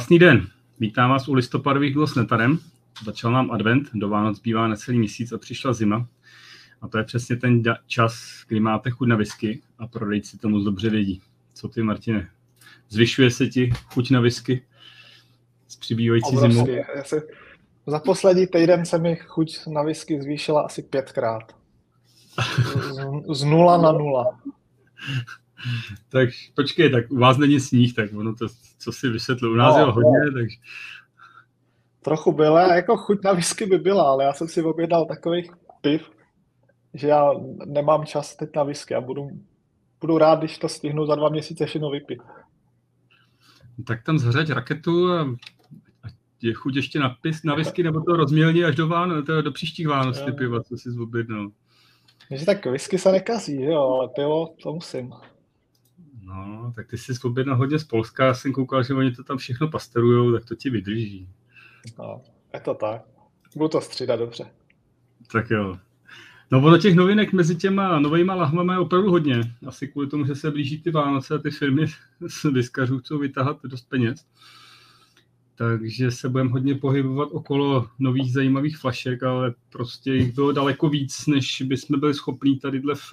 Krásný den. Vítám vás u listopadových bylo s Netarem. Začal nám advent, do Vánoc bývá necelý měsíc a přišla zima. A to je přesně ten čas, kdy máte chuť na whisky a prodejci to moc dobře vědí. Co ty, Martine? Zvyšuje se ti chuť na whisky s přibývající zimou? Se, za poslední týden se mi chuť na whisky zvýšila asi pětkrát. Z, z nula na nula. tak počkej, tak u vás není sníh, tak ono to, co si vysvětlil, u nás no, je hodně, no. takže... Trochu byla, jako chuť na whisky by byla, ale já jsem si objednal takových piv, že já nemám čas teď na whisky a budu, budu rád, když to stihnu za dva měsíce všechno vypít. Tak tam zhřeď raketu a je chuť ještě na, pis, na whisky, nebo to rozmělní až do, Váno, to do příštích Vánoc ty piva, co si zobjednal. Takže tak whisky se nekazí, jo, ale pivo to musím. No, tak ty jsi objednal hodně z Polska, já jsem koukal, že oni to tam všechno pasterujou, tak to ti vydrží. No, je to tak. Budu to střídat dobře. Tak jo. No ono těch novinek mezi těma novejma lahvama je opravdu hodně. Asi kvůli tomu, že se blíží ty Vánoce a ty firmy z vyskařů chcou vytáhat dost peněz. Takže se budeme hodně pohybovat okolo nových zajímavých flašek, ale prostě jich bylo daleko víc, než bychom byli schopni tadyhle v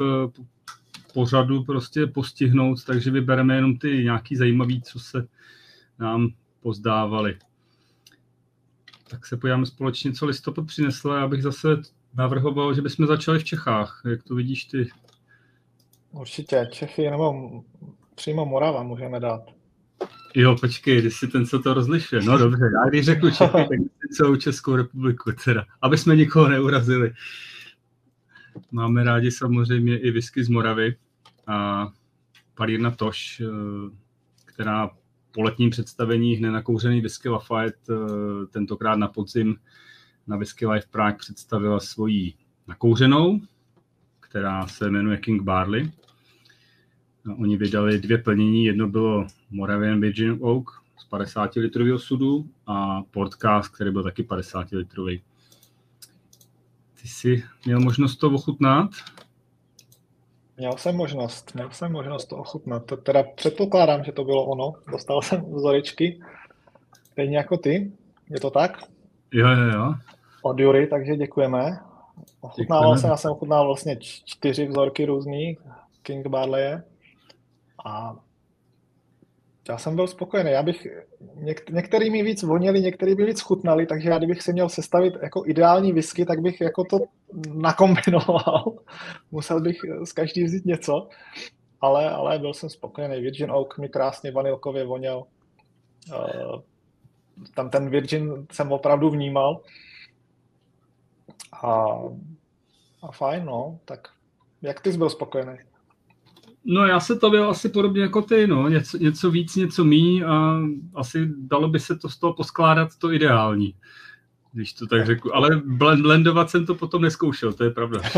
pořadu prostě postihnout, takže vybereme jenom ty nějaký zajímavý, co se nám pozdávali. Tak se podíváme společně, co listopad přinesl. Já bych zase navrhoval, že bychom začali v Čechách. Jak to vidíš ty? Určitě. Čechy nebo přímo Morava můžeme dát. Jo, počkej, když si ten, co to rozlišuje. No dobře, já když řeknu Čechy, tak celou Českou republiku teda, aby jsme nikoho neurazili. Máme rádi samozřejmě i whisky z Moravy a palírna Toš, eh, která po letním představení hned nakouřený whisky Lafayette eh, tentokrát na podzim na Whisky Life Prague představila svoji nakouřenou, která se jmenuje King Barley. Oni vydali dvě plnění, jedno bylo Moravian Virgin Oak z 50 litrového sudu a Portcast, který byl taky 50 litrový. Ty jsi měl možnost to ochutnat? Měl jsem možnost, měl jsem možnost to ochutnat. To teda předpokládám, že to bylo ono. Dostal jsem vzoričky, stejně jako ty. Je to tak? Jo, jo, jo. Od Jury, takže děkujeme. Ochutnával jsem, já jsem ochutnal vlastně čtyři vzorky různých King Barley a já jsem byl spokojený. Já bych, něk, některý mi víc vonili, některý by víc chutnali, takže já kdybych si měl sestavit jako ideální whisky, tak bych jako to nakombinoval. Musel bych z každý vzít něco, ale, ale byl jsem spokojený. Virgin Oak mi krásně vanilkově voněl. Uh, tam ten Virgin jsem opravdu vnímal. A, a fajn, no, tak jak ty jsi byl spokojený? No já se to byl asi podobně jako ty, no. Něco, něco víc, něco mí a asi dalo by se to z toho poskládat to ideální, když to tak řeknu. Ale blendovat jsem to potom neskoušel, to je pravda.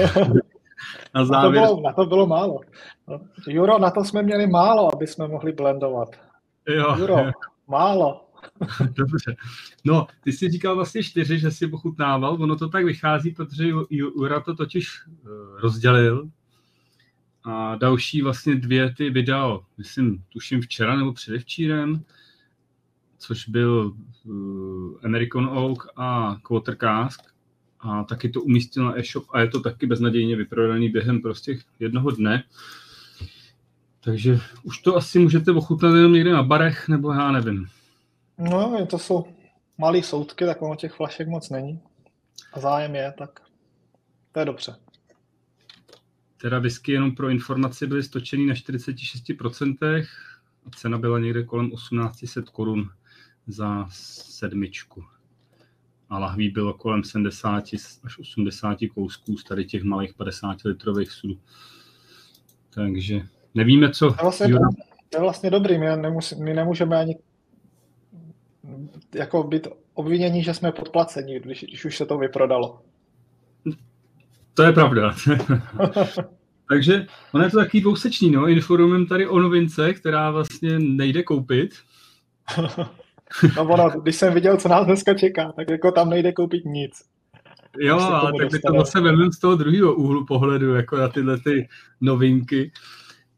Na, závěr... na, to bylo, na to bylo málo. Juro, na to jsme měli málo, aby jsme mohli blendovat. Jo, Juro, jo. málo. Dobře. No, ty jsi říkal vlastně čtyři, že jsi pochutnával. Ono to tak vychází, protože Jura to totiž eh, rozdělil a další vlastně dvě ty vydal, myslím, tuším včera nebo předevčírem, což byl uh, American Oak a Quarter Cask a taky to umístil na e-shop a je to taky beznadějně vyprodaný během prostě jednoho dne. Takže už to asi můžete ochutnat jenom někde na barech, nebo já nevím. No, to jsou malé soudky, tak ono těch flašek moc není. A zájem je, tak to je dobře. Teda whisky jenom pro informaci byly stočený na 46% a cena byla někde kolem 1800 korun za sedmičku. A lahví bylo kolem 70 až 80 kousků z tady těch malých 50 litrových sudů. Takže nevíme, co... To je vlastně, to je vlastně dobrý, my, nemus, my nemůžeme ani jako být obvinění, že jsme podplacení, když, když už se to vyprodalo. To je pravda. Takže ono je to takový dvousečný, no. Informujeme tady o novince, která vlastně nejde koupit. no ono, když jsem viděl, co nás dneska čeká, tak jako tam nejde koupit nic. Jo, ale tak by to zase vezmeme z toho druhého úhlu pohledu, jako na tyhle ty novinky.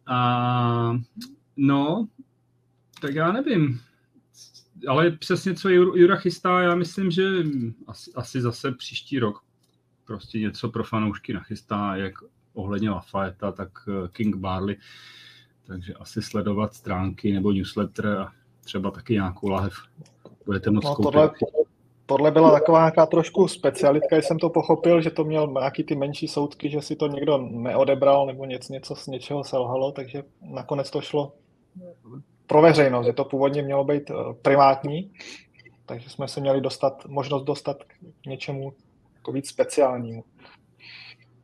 A no, tak já nevím. ale přesně co Jura chystá, já myslím, že asi, asi zase příští rok prostě něco pro fanoušky nachystá, jak ohledně Lafayette, tak eh, King Barley. Takže asi sledovat stránky nebo newsletter a třeba taky nějakou lahev budete moc no, koupit. Tohle, tohle byla taková nějaká trošku specialitka, jsem to pochopil, že to měl nějaký ty menší soudky, že si to někdo neodebral nebo něco, něco z něčeho selhalo, takže nakonec to šlo pro veřejnost, že to původně mělo být eh, privátní, takže jsme se měli dostat, možnost dostat k něčemu jako víc speciálnímu.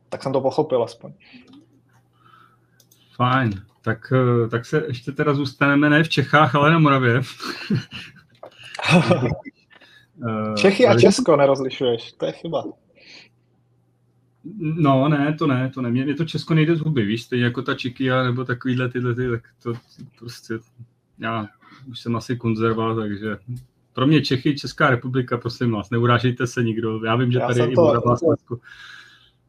Tak jsem to pochopil aspoň. Fajn. Tak, eh, tak se ještě teda zůstaneme ne v Čechách, ale na Moravě. Čechy a Česko nerozlišuješ, to je chyba. No, ne, to ne, to ne. Mě, mě to Česko nejde z huby, víš, stejně jako ta Čikia nebo takovýhle tyhle, ty, tak to, to prostě, já už jsem asi konzerva, takže pro mě Čechy, Česká republika, prosím vás, neurážejte se nikdo. Já vím, že já tady je i Morava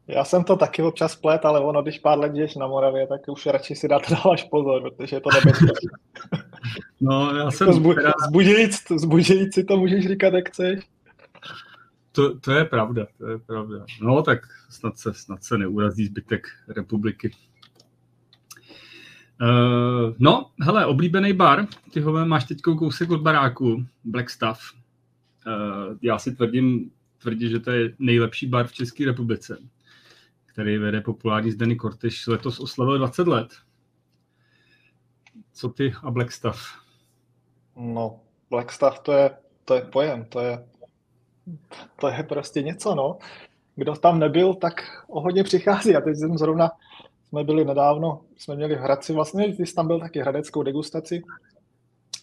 Já jsem to taky občas plet, ale ono, když pár let na Moravě, tak už radši si dáte dáváš pozor, protože je to nebezpečné. No, já jsem... Zbu, teda... zbudějíc, zbudějíc si to můžeš říkat, jak chceš. To, to je pravda, to je pravda. No, tak snad se, snad se neurazí zbytek republiky. Uh, no, hele, oblíbený bar, ty ho máš teď kousek od baráku, Black Stuff. Uh, já si tvrdím, tvrdím, že to je nejlepší bar v České republice, který vede populární Zdeny Kortyš. Letos oslavil 20 let. Co ty a Black Stuff? No, Black Stuff to je, to je pojem, to je, to je prostě něco, no. Kdo tam nebyl, tak o hodně přichází. A teď jsem zrovna jsme byli nedávno, jsme měli v Hradci, vlastně, ty jsi tam byl taky hradeckou degustaci,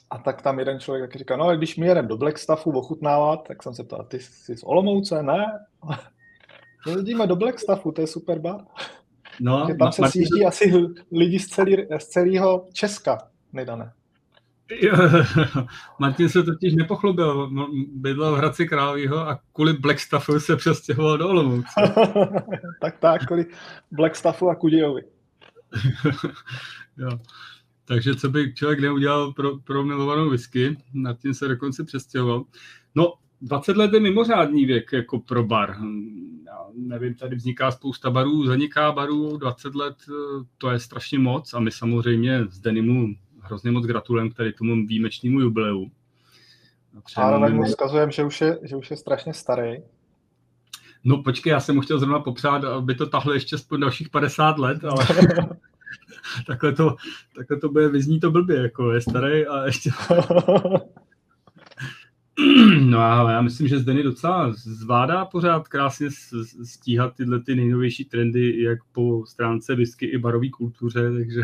a tak tam jeden člověk taky říká, no když my jedeme do Blackstaffu ochutnávat, tak jsem se ptal, ty jsi z Olomouce? Ne? No, jedíme do Blackstaffu, to je super bar. No, tam se Martin... sjíždí asi lidi z, celý, z celého Česka, nejdané. Martin se totiž nepochlubil, bydlel v Hradci Králího a kvůli Blackstaffu se přestěhoval do Olomouce. tak tak, kvůli Blackstaffu a Kudějovi. jo. Takže co by člověk neudělal pro, pro milovanou whisky, Martin se dokonce přestěhoval. No, 20 let je mimořádný věk jako pro bar. Já nevím, tady vzniká spousta barů, zaniká barů, 20 let to je strašně moc a my samozřejmě z Denimu hrozně moc gratulujeme k tady tomu výjimečnému jubileu. Zároveň mu vzkazujeme, že už, je, že už je strašně starý. No počkej, já jsem mu chtěl zrovna popřát, aby to tahlo ještě aspoň dalších 50 let, ale takhle, to, takhle to bude, vyzní to blbě, jako je starý a ještě... no a já myslím, že Zdeny docela zvládá pořád krásně stíhat tyhle ty nejnovější trendy, jak po stránce whisky i barové kultuře, takže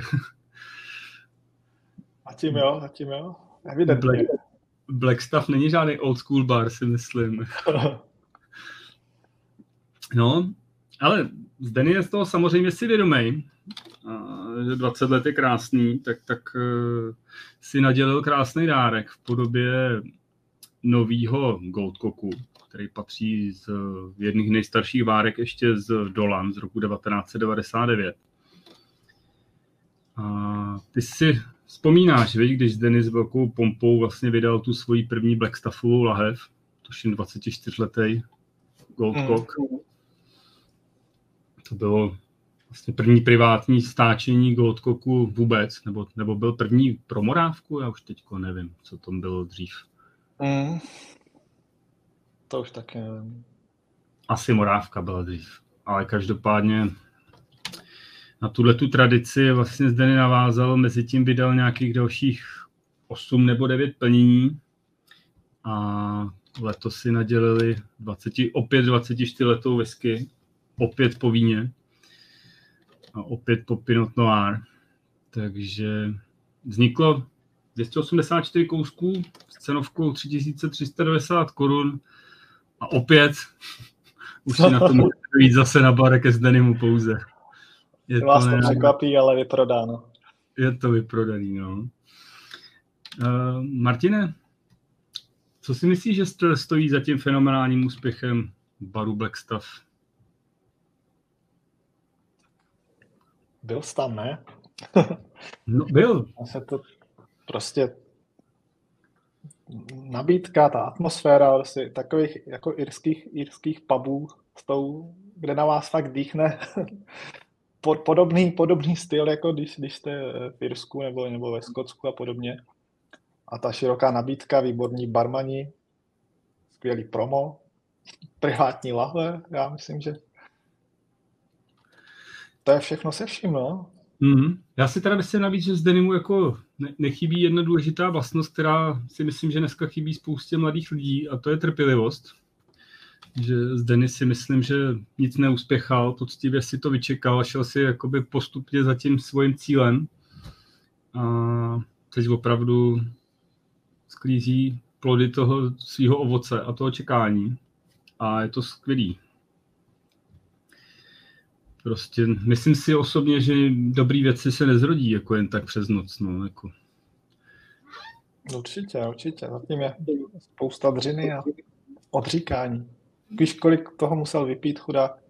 Zatím jo, zatím jo. Evidentně. Black, Black Stuff není žádný old school bar, si myslím. no, ale Zdeny je z toho samozřejmě si vědomý, že 20 let je krásný, tak, tak uh, si nadělil krásný dárek v podobě novýho Goldcocku, který patří z jedných nejstarších várek ještě z Dolan z roku 1999. A ty si Vzpomínáš, víš, když Denis velkou pompou vlastně vydal tu svoji první Blackstaffovou lahev, tuším 24-letý Goldcock. Mm. To bylo vlastně první privátní stáčení Goldcocku vůbec, nebo, nebo byl první pro Morávku, já už teďko nevím, co tom bylo dřív. Mm. To už taky nevím. Asi Morávka byla dřív, ale každopádně na tuhle tu tradici vlastně zde navázal, mezi tím vydal nějakých dalších 8 nebo 9 plnění a letos si nadělili 20, opět 24 letou whisky, opět po víně a opět po Pinot Noir. Takže vzniklo 284 kousků s cenovkou 3390 korun a opět už si na to můžete jít zase na barek s denimu pouze. Je Vás to, to překvapí, ale vyprodáno. Je to vyprodaný, no. Uh, Martine, co si myslíš, že stojí za tím fenomenálním úspěchem baru Black Stuff? Byl jsi tam, ne? no, byl. se to prostě nabídka, ta atmosféra prostě takových jako irských, irských pubů s tou, kde na vás fakt dýchne podobný, podobný styl, jako když, když jste v Irsku nebo, nebo ve Skotsku a podobně. A ta široká nabídka, výborní barmani, skvělý promo, privátní lahve, já myslím, že to je všechno se vším, no. Mm-hmm. Já si teda myslím navíc, že z denimu jako ne- nechybí jedna důležitá vlastnost, která si myslím, že dneska chybí spoustě mladých lidí a to je trpělivost. Že z Denny si myslím, že nic neuspěchal, poctivě si to vyčekal šel si jakoby postupně za tím svým cílem. A teď opravdu sklízí plody toho svého ovoce a toho čekání. A je to skvělý. Prostě myslím si osobně, že dobrý věci se nezrodí jako jen tak přes noc. No, jako. Určitě, určitě. Zatím je spousta dřiny a odříkání. Víš, kolik toho musel vypít chudák?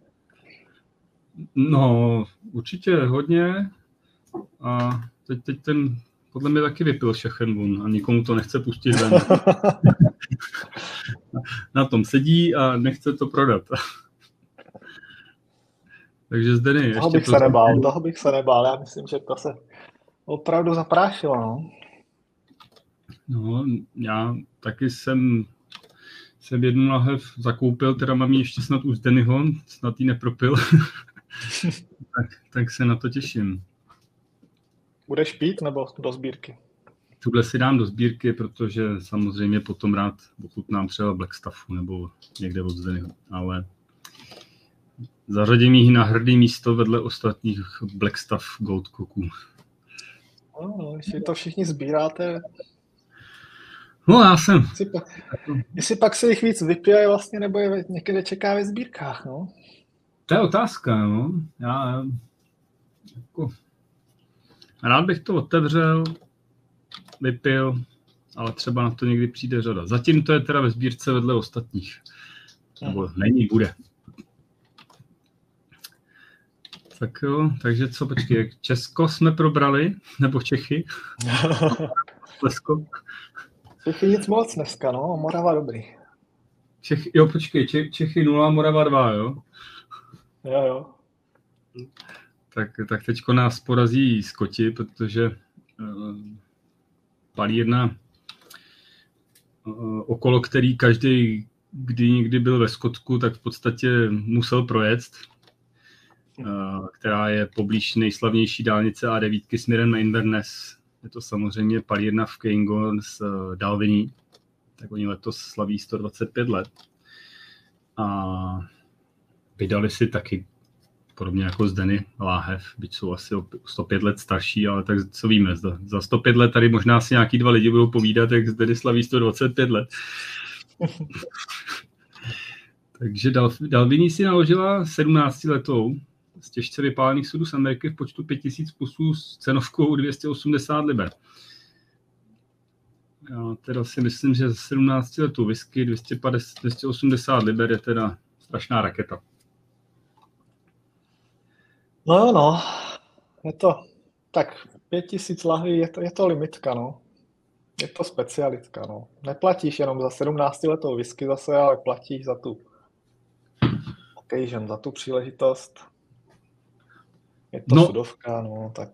No, určitě hodně. A teď, teď ten podle mě taky vypil všechen a nikomu to nechce pustit ven. Na tom sedí a nechce to prodat. Takže zde ne. Toho bych se nebál, toho bych se nebál. Já myslím, že to se opravdu zaprášilo. No, no já taky jsem jsem jednu lahev zakoupil, teda mám ji ještě snad u Zdenyho, snad ji nepropil. tak, tak se na to těším. Budeš pít nebo do sbírky? Tuhle si dám do sbírky, protože samozřejmě potom rád ochutnám třeba Blackstaffu nebo někde od Zdenyho, ale Zařadím ji na hrdý místo vedle ostatních Blackstaff Gold Cooků. No, jestli to všichni sbíráte, No já jsem. Jestli pak, jestli pak se jich víc vypije vlastně, nebo je někde čeká ve sbírkách, no? To je otázka, no. Já jako, rád bych to otevřel, vypil, ale třeba na to někdy přijde řada. Zatím to je teda ve sbírce vedle ostatních. Nebo není, bude. Tak jo, takže co, počkej, Česko jsme probrali, nebo Čechy? Lesko? Čechy nic moc dneska, no, Morava dobrý. Čechy, jo, počkej, Če, Čechy 0, Morava 2, jo? Jo, jo. Tak, tak teďko nás porazí Skoti, protože uh, palí jedna uh, okolo, který každý, kdy někdy byl ve Skotku, tak v podstatě musel projet Eh, která je poblíž nejslavnější dálnice A9 směrem na Inverness. Je to samozřejmě palírna v Keingon z eh, Dalviní, tak oni letos slaví 125 let. A vydali si taky podobně jako Zdeny Láhev, byť jsou asi o 105 let starší, ale tak co víme, za, za 105 let tady možná si nějaký dva lidi budou povídat, jak Zdeny slaví 125 let. Takže Dal, Dalviní si naložila 17 letou z těžce vypálených sudů z Ameriky v počtu 5000 kusů s cenovkou 280 liber. Já teda si myslím, že za 17 letou whisky 250, 280 liber je teda strašná raketa. No jo, no. Je to, tak 5000 lahví je to, je to limitka, no. Je to specialitka, no. Neplatíš jenom za 17 letou whisky zase, ale platíš za tu occasion, za tu příležitost. Je to no, sudovka, no, tak...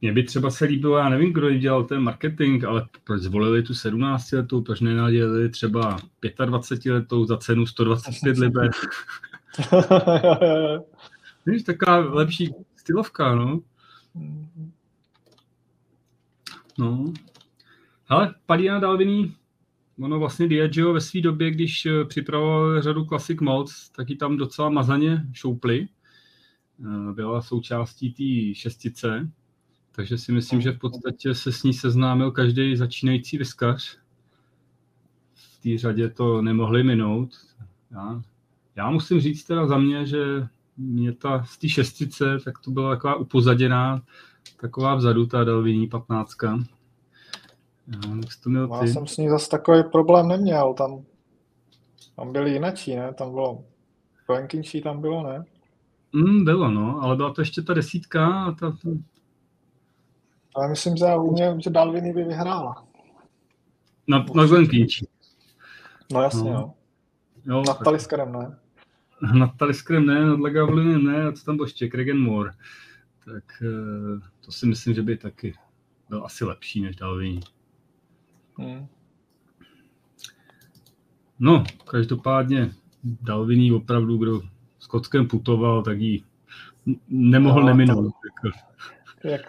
Mně by třeba se líbilo, já nevím, kdo dělal ten marketing, ale proč zvolili tu 17 letou, proč nenadělili třeba 25 letou za cenu 125 liber. Víš, taková lepší stylovka, no. No. Ale Padina Dalviní, ono vlastně Diageo ve své době, když připravoval řadu Classic Malts, taky tam docela mazaně šoupli. Eh, byla součástí té šestice, takže si myslím, že v podstatě se s ní seznámil každý začínající vyskař. V té řadě to nemohli minout. Já, já musím říct teda za mě, že mě ta z té šestice, tak to byla taková upozaděná, taková vzadu, ta Delviní patnáctka. Já, to měl ty? Já jsem s ní zase takový problém neměl, tam, tam byly jinačí, ne? Tam bylo Blankinší tam bylo, ne? Mm, bylo, no, ale byla to ještě ta desítka a ta... ta... Ale myslím, že u mě, že Dalviny by vyhrála. Na, na Pínčí. No jasně, no. Jo, nad Taliskerem ne. Nad Taliskerem ne, nad Legavlinem ne, a co tam bylo ještě, Kregen Moore. Tak eh, to si myslím, že by taky byl asi lepší než Dalvin. Hmm. No, každopádně Dalviní opravdu, kdo s Kockem putoval, tak jí nemohl no, neminout. To, jak,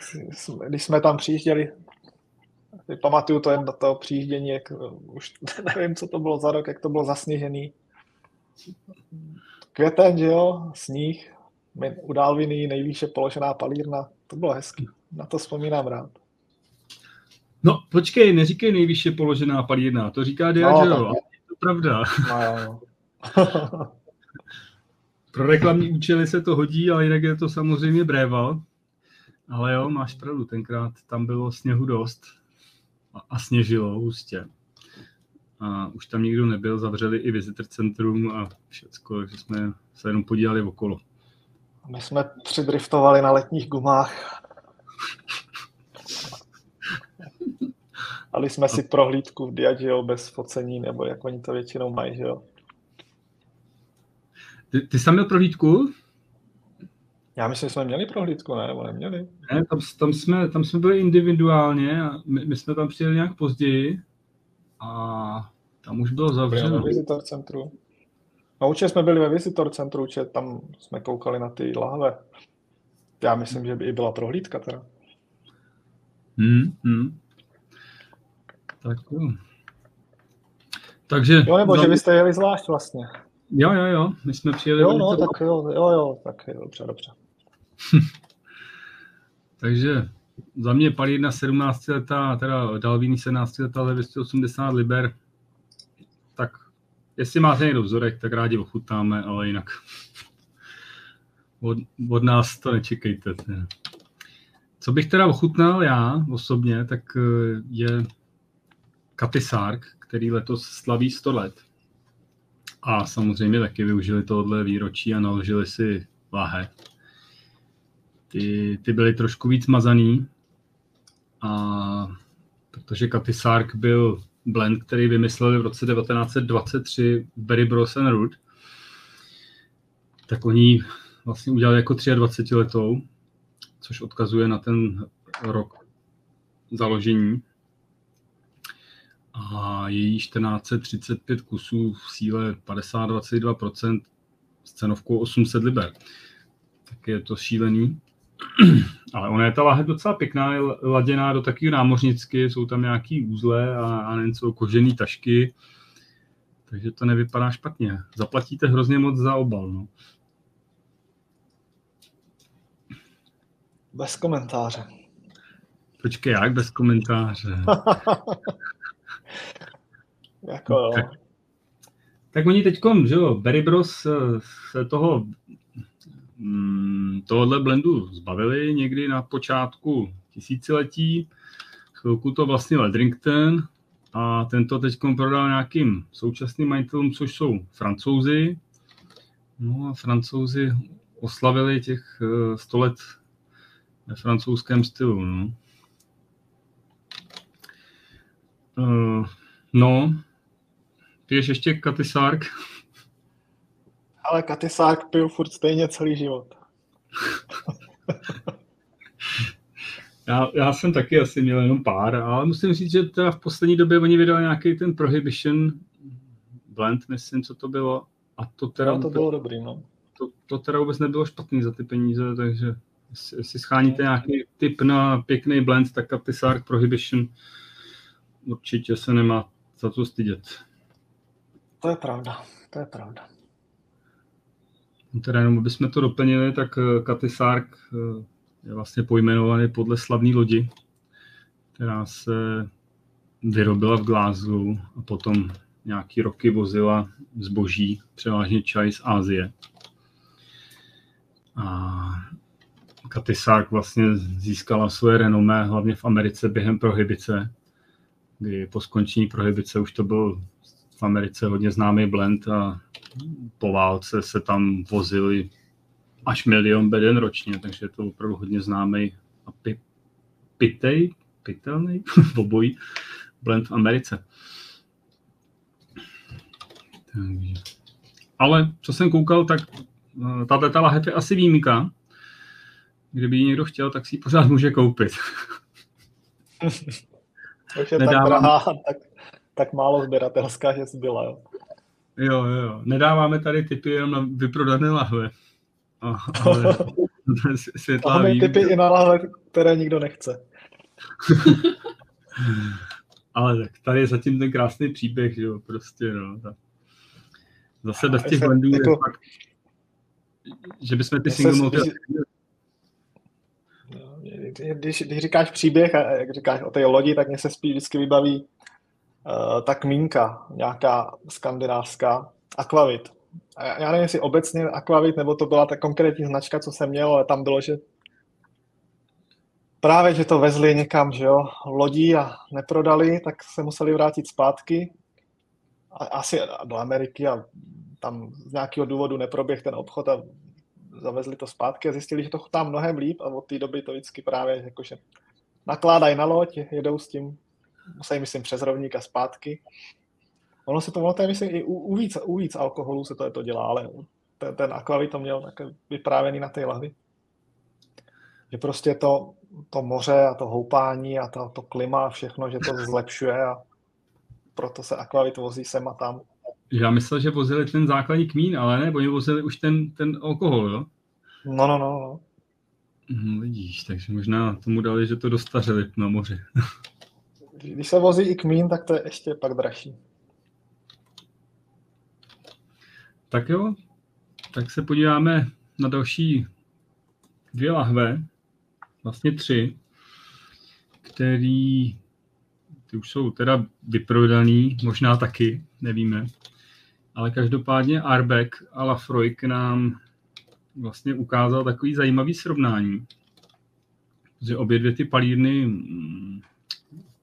když jsme tam přijížděli, pamatuju to jen do toho přijíždění, jak už nevím, co to bylo za rok, jak to bylo zasněžený. Květen, že jo, sníh, u Dálviny nejvýše položená palírna, to bylo hezký, na to vzpomínám rád. No, počkej, neříkej nejvýše položená palírna, to říká Diageo, no, je to pravda. No, Pro reklamní účely se to hodí, ale jinak je to samozřejmě bréval. Ale jo, máš pravdu, tenkrát tam bylo sněhu dost a, a sněžilo hustě. A už tam nikdo nebyl, zavřeli i visitor centrum a všecko, takže jsme se jenom podívali okolo. My jsme přidriftovali na letních gumách. Ale jsme si prohlídku v Diageo bez focení, nebo jak oni to většinou mají, že jo? Ty, ty jsi měl prohlídku? Já myslím, že jsme měli prohlídku, ne? Nebo neměli? Ne, tam, tam, jsme, tam jsme byli individuálně a my, my jsme tam přijeli nějak později a tam už bylo zavřeno. Ve visitor centru. No určitě jsme byli ve visitor centru, určitě tam jsme koukali na ty lahve. Já myslím, že by i byla prohlídka teda. Hmm, hmm. Tak jo. Takže... Jo, nebo že byste jeli zvlášť vlastně. Jo, jo, jo, my jsme přijeli... Jo, no, tak jo, jo, jo, tak jo, dobře, dobře. Takže za mě palírna 17 letá, teda Dalvíny 17 letá za 280 liber, tak jestli máte někdo vzorek, tak rádi ochutnáme, ale jinak od, od nás to nečekejte. Ne. Co bych teda ochutnal já osobně, tak eh, je Katisark, který letos slaví 100 let. A samozřejmě taky využili tohle výročí a naložili si lahe. Ty, ty byly trošku víc mazaný, a protože Katisark byl blend, který vymysleli v roce 1923 Barry Bros and Root, tak oni vlastně udělali jako 23 letou, což odkazuje na ten rok založení a její 1435 kusů v síle 50-22% s cenovkou 800 liber. Tak je to šílený. Ale ona je ta lahev docela pěkná, je laděná do takového námořnicky, jsou tam nějaký úzle a, a něco kožený tašky, takže to nevypadá špatně. Zaplatíte hrozně moc za obal. No. Bez komentáře. Počkej, jak bez komentáře? jako. Tak, tak oni teď, že jo, Barry Bros eh, se toho mm, tohohle blendu zbavili někdy na počátku tisíciletí. Chvilku to vlastně Ledrington a tento teď prodal nějakým současným majitelům, což jsou francouzi. No a francouzi oslavili těch 100 eh, let ve francouzském stylu. No. Uh, no, piješ ještě Katisark? Ale Katisark piju furt stejně celý život. já, já jsem taky asi měl jenom pár, ale musím říct, že teda v poslední době oni vydali nějaký ten Prohibition blend, myslím, co to bylo. A to teda... No, to bylo dobrý, no. To, to teda vůbec nebylo špatný za ty peníze, takže jestli scháníte nějaký tip na pěkný blend, tak Katisark Prohibition určitě se nemá za co stydět. To je pravda, to je pravda. No teda jenom, abychom to doplnili, tak Katy Sark eh, je vlastně pojmenovaný podle slavné lodi, která se vyrobila v Glasgow a potom nějaký roky vozila zboží, převážně čaj z Ázie. A Katy Sark vlastně získala svoje renomé hlavně v Americe během prohibice, kdy po skončení prohibice už to byl v Americe hodně známý blend a po válce se tam vozili až milion beden ročně, takže je to opravdu hodně známý a pi, pitej, pitelný, obojí blend v Americe. Ale co jsem koukal, tak eh, tato ta lahev je asi výjimka. Kdyby ji někdo chtěl, tak si ji pořád může koupit. Už je Nedávám... tak drahá, tak, tak málo sběratelská, že zbyla, jo. Jo, jo. Nedáváme tady typy jenom na vyprodané lahve. ale světlá Máme výjimka. typy i na lahve, které nikdo nechce. ale tak tady je zatím ten krásný příběh, že jo, prostě, no. Tak. Zase bez těch blendů je jako, fakt, že bychom ty single multi... Když, když říkáš příběh, a jak říkáš o té lodi, tak mě se spíš vždycky vybaví uh, ta kmínka, nějaká skandinávská, Aquavit. A já nevím, jestli obecně Aquavit, nebo to byla ta konkrétní značka, co jsem měl, ale tam bylo, že právě, že to vezli někam, že jo, lodí a neprodali, tak se museli vrátit zpátky asi do Ameriky a tam z nějakého důvodu neproběh ten obchod a zavezli to zpátky a zjistili, že to chutná mnohem líp a od té doby to vždycky právě jakože nakládají na loď, jedou s tím, musí myslím přes rovník a zpátky. Ono se to, ono to je, myslím, i u, u, víc, u víc alkoholu se to, to dělá, ale ten, ten akvavit to měl tak vyprávěný na té lahvi. Že prostě to, to moře a to houpání a to, to klima a všechno, že to zlepšuje a proto se akvavit vozí sem a tam. Já myslel, že vozili ten základní kmín, ale ne, oni vozili už ten, ten alkohol, jo? No, no, no. no. No, vidíš, takže možná tomu dali, že to dostařili na moři. Když se vozí i kmín, tak to je ještě pak dražší. Tak jo, tak se podíváme na další dvě lahve, vlastně tři, který ty už jsou teda vyprodaný, možná taky, nevíme. Ale každopádně Arbeck a Lafroy nám vlastně ukázal takový zajímavý srovnání, že obě dvě ty palírny mm,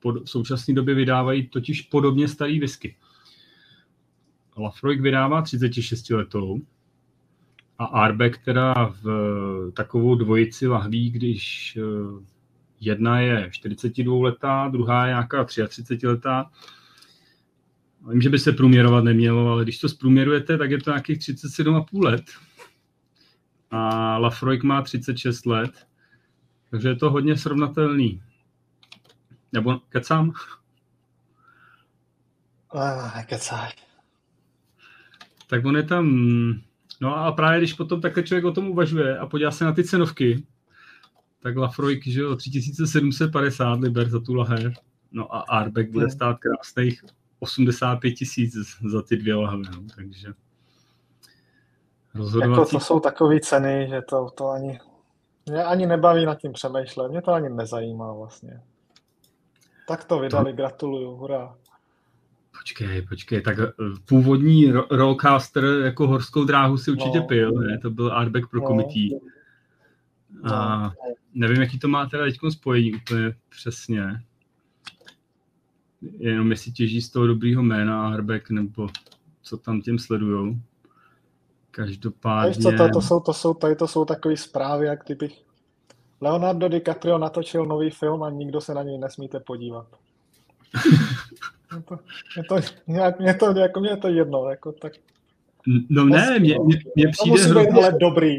v současné době vydávají totiž podobně starý whisky. Lafroy vydává 36 letou a Arbeck teda v takovou dvojici lahví, když eh, Jedna je 42 letá, druhá je nějaká 33 letá. Vím, že by se průměrovat nemělo, ale když to zprůměrujete, tak je to nějakých 37,5 let. A Lafroig má 36 let, takže je to hodně srovnatelný. Nebo kecám? Ah, kecáš. Tak on je tam... No a právě když potom takhle člověk o tom uvažuje a podívá se na ty cenovky, tak Lafroik, že jo, 3750 liber za tu lahev. No a Arbeck bude stát krásných 85 tisíc za ty dvě lahve, no, takže rozhodovací... Jako to jsou takové ceny, že to, to ani, mě ani nebaví nad tím přemýšlet, mě to ani nezajímá vlastně. Tak to vydali, to... gratuluju, hurá. Počkej, počkej, tak eh, původní Rollcaster jako horskou dráhu si určitě no. pil, ne? To byl Arbeck pro no. komití. A no. nevím, jaký to má teda teď spojení úplně přesně. Jenom jestli těží z toho dobrýho jména Arbeck, nebo co tam těm sledujou. Každopádně... co, to, to, jsou, to jsou, tady to jsou takové zprávy, jak kdyby Leonardo DiCaprio natočil nový film a nikdo se na něj nesmíte podívat. je to, je to, nějak, mě to, jako, mě to jedno, jako tak. No ne, mě, mě, mě přijde to musí hrozně... být ale dobrý.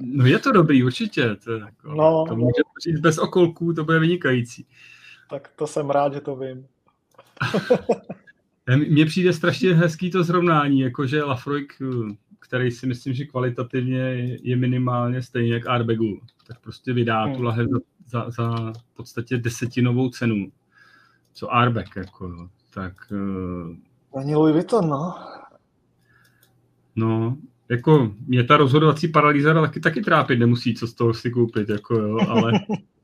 No je to dobrý, určitě. To, jako, no, to může říct bez okolků, to bude vynikající. Tak to jsem rád, že to vím. Mně přijde strašně hezký to zrovnání, jakože Lafroik, který si myslím, že kvalitativně je minimálně stejně jak Arbegu, tak prostě vydá hmm. tu lahev za, za, za v podstatě desetinovou cenu, co Arbek, jako, tak... Eh, Ani Louis Vuitton, no. No, jako mě ta rozhodovací paralýza taky, taky trápit nemusí, co z toho si koupit, jako jo, ale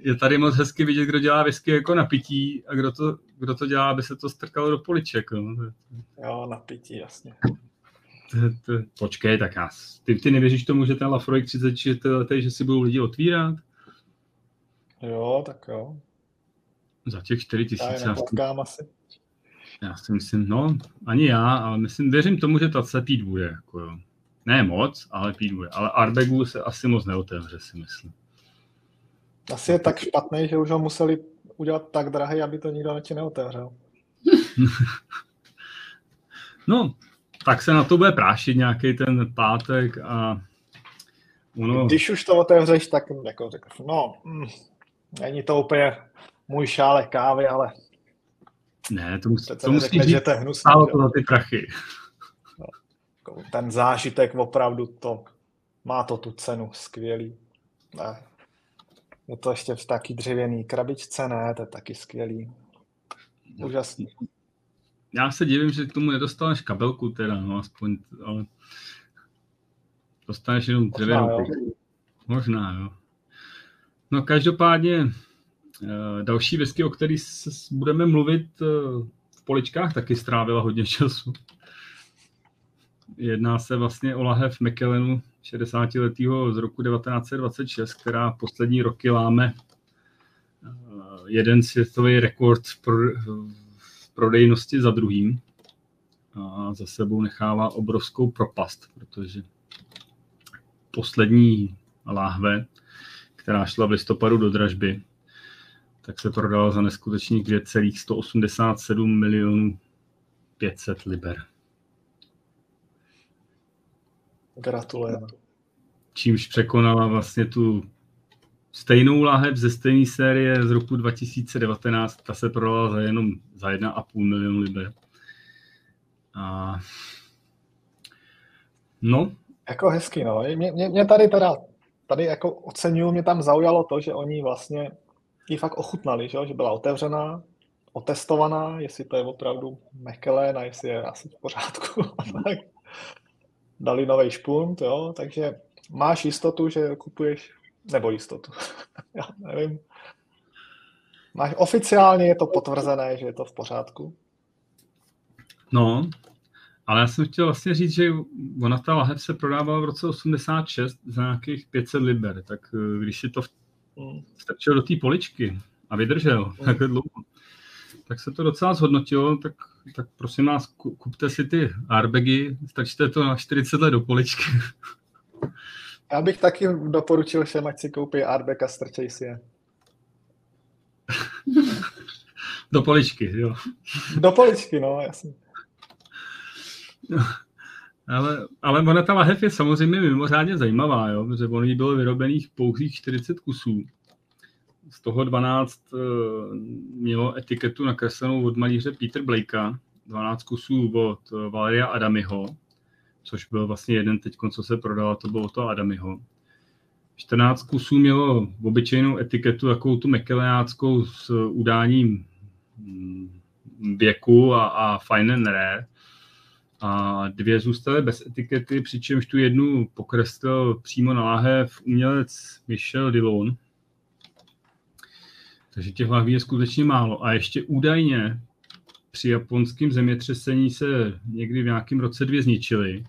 je tady moc hezky vidět, kdo dělá whisky jako na pití a kdo to, kdo to dělá, aby se to strkalo do poliček. No. Jo, na pití, jasně. Počkej, tak já, ty, ty nevěříš tomu, že ten Lafroy 30 letý, že si budou lidi otvírat? Jo, tak jo. Za těch 4 tisíce. Já asi. Já si myslím, no, ani já, ale myslím, věřím tomu, že ta se pít bude. Jako jo. Ne moc, ale pít bude. Ale Arbegu se asi moc neotevře, si myslím. Asi je tak špatný, že už ho museli udělat tak drahý, aby to nikdo radši neotevřel. No, tak se na to bude prášit nějaký ten pátek a ono... Když už to otevřeš, tak jako řekl, no, mm, není to úplně můj šálek kávy, ale ne, to, musí, to musí říct, že to je hnusný, stálo to za ty prachy. No, jako ten zážitek opravdu to, má to tu cenu, skvělý. Ne. Je to ještě v taky dřevěný krabičce, ne, to je taky skvělý. Úžasný. Já se divím, že k tomu nedostaneš kabelku teda, no aspoň, ale dostaneš jenom dřevěnou. Možná, jo. Možná, jo. No každopádně Eh, další whisky, o který budeme mluvit eh, v poličkách, taky strávila hodně času. Jedná se vlastně o lahev McKellenu 60-letého z roku 1926, která poslední roky láme eh, jeden světový rekord v prodejnosti za druhým a za sebou nechává obrovskou propast, protože poslední láhve, která šla v listopadu do dražby, tak se prodalo za neskutečných 2,187 milionů 500 liber. Gratulujeme. Čímž překonala vlastně tu stejnou láhev ze stejné série z roku 2019, ta se prodala za jenom za 1,5 milionu liber. A... No. Jako hezky, no. Mě, mě, mě tady teda, tady jako oceňuju, mě tam zaujalo to, že oni vlastně ji fakt ochutnali, že, že byla otevřená, otestovaná, jestli to je opravdu Mechelen a jestli je asi v pořádku. tak dali nový špunt, jo, takže máš jistotu, že kupuješ, nebo jistotu, já nevím. Máš, oficiálně je to potvrzené, že je to v pořádku. No, ale já jsem chtěl vlastně říct, že ona ta lahev se prodávala v roce 86 za nějakých 500 liber, tak eh, když si to strčil do té poličky a vydržel mm. takhle dlouho, tak se to docela zhodnotilo, tak, tak prosím vás, kupte si ty airbagy, strčte to na 40 let do poličky. Já bych taky doporučil všem, ať si koupí airbag a strčej si je. do poličky, jo. Do poličky, no, jasně. Ale, ale ona ta lahev je samozřejmě mimořádně zajímavá, jo, protože ono jí bylo vyrobených pouhých 40 kusů. Z toho 12 uh, eh, mělo etiketu nakreslenou od malíře Peter Blakea, 12 kusů od uh, Valeria Adamiho, což byl vlastně jeden teď, co se prodala, to bylo to Adamiho. 14 kusů mělo obyčejnou etiketu, jakou tu mekelenáckou s udáním mm, věku a, a fine and rare a dvě zůstaly bez etikety, přičemž tu jednu pokreslil přímo na láhev umělec Michel Dillon. Takže těch lahví je skutečně málo. A ještě údajně při japonském zemětřesení se někdy v nějakém roce dvě zničily.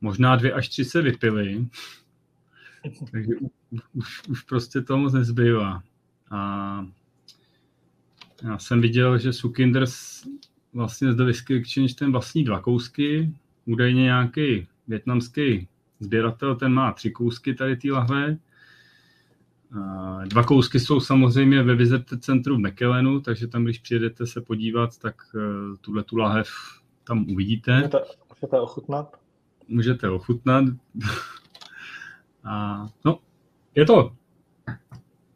Možná dvě až tři se vypily. Takže už, už prostě to moc nezbývá. A já jsem viděl, že Sukinders vlastně zde Exchange ten vlastní dva kousky, údajně nějaký větnamský sběratel, ten má tři kousky tady té lahve. Dva kousky jsou samozřejmě ve Vizerte centru v Mekelenu, takže tam, když přijedete se podívat, tak e, tuhle tu lahev tam uvidíte. Můžete, můžete ochutnat. Můžete ochutnat. A, no, je to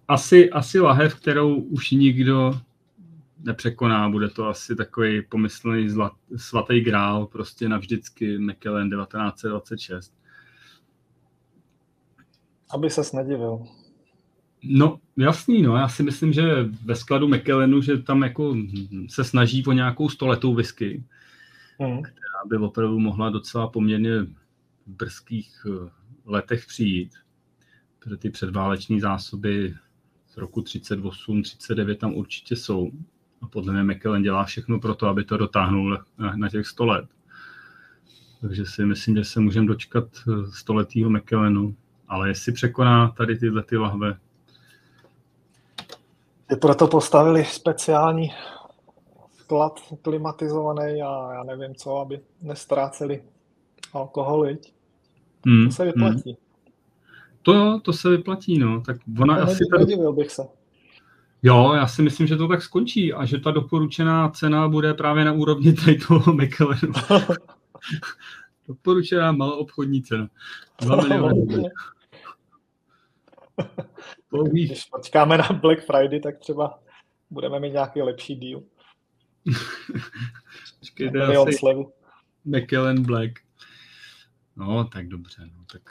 asi, asi lahev, kterou už nikdo nepřekoná, bude to asi takový pomyslný zlat, svatý grál, prostě navždycky McKellen 1926. Aby se nedivil. No, jasný, no. Já si myslím, že ve skladu McKellenu, že tam jako se snaží o nějakou stoletou whisky, hmm. která by opravdu mohla docela poměrně v brzkých eh, letech přijít. Protože ty předváleční zásoby z roku 38, 39 tam určitě jsou. A podle mě McKellen dělá všechno pro to, aby to dotáhnul na, na těch 100 let. Takže si myslím, že se můžeme dočkat eh, stoletýho McKellenu. Ale jestli překoná tady tyhle ty lahve. Je proto postavili speciální sklad klimatizovaný a já nevím co, aby nestráceli alkohol, Hmm, to se vyplatí. Hmm. To to se vyplatí, no. Tak ona to asi... Nedivil bych se. Jo, já si myslím, že to tak skončí a že ta doporučená cena bude právě na úrovni tady toho McLarenu. doporučená maloobchodní cena. 2 miliony. Když počkáme na Black Friday, tak třeba budeme mít nějaký lepší deal. Počkejte, asi slevu. McKellen Black. No, tak dobře. No, tak,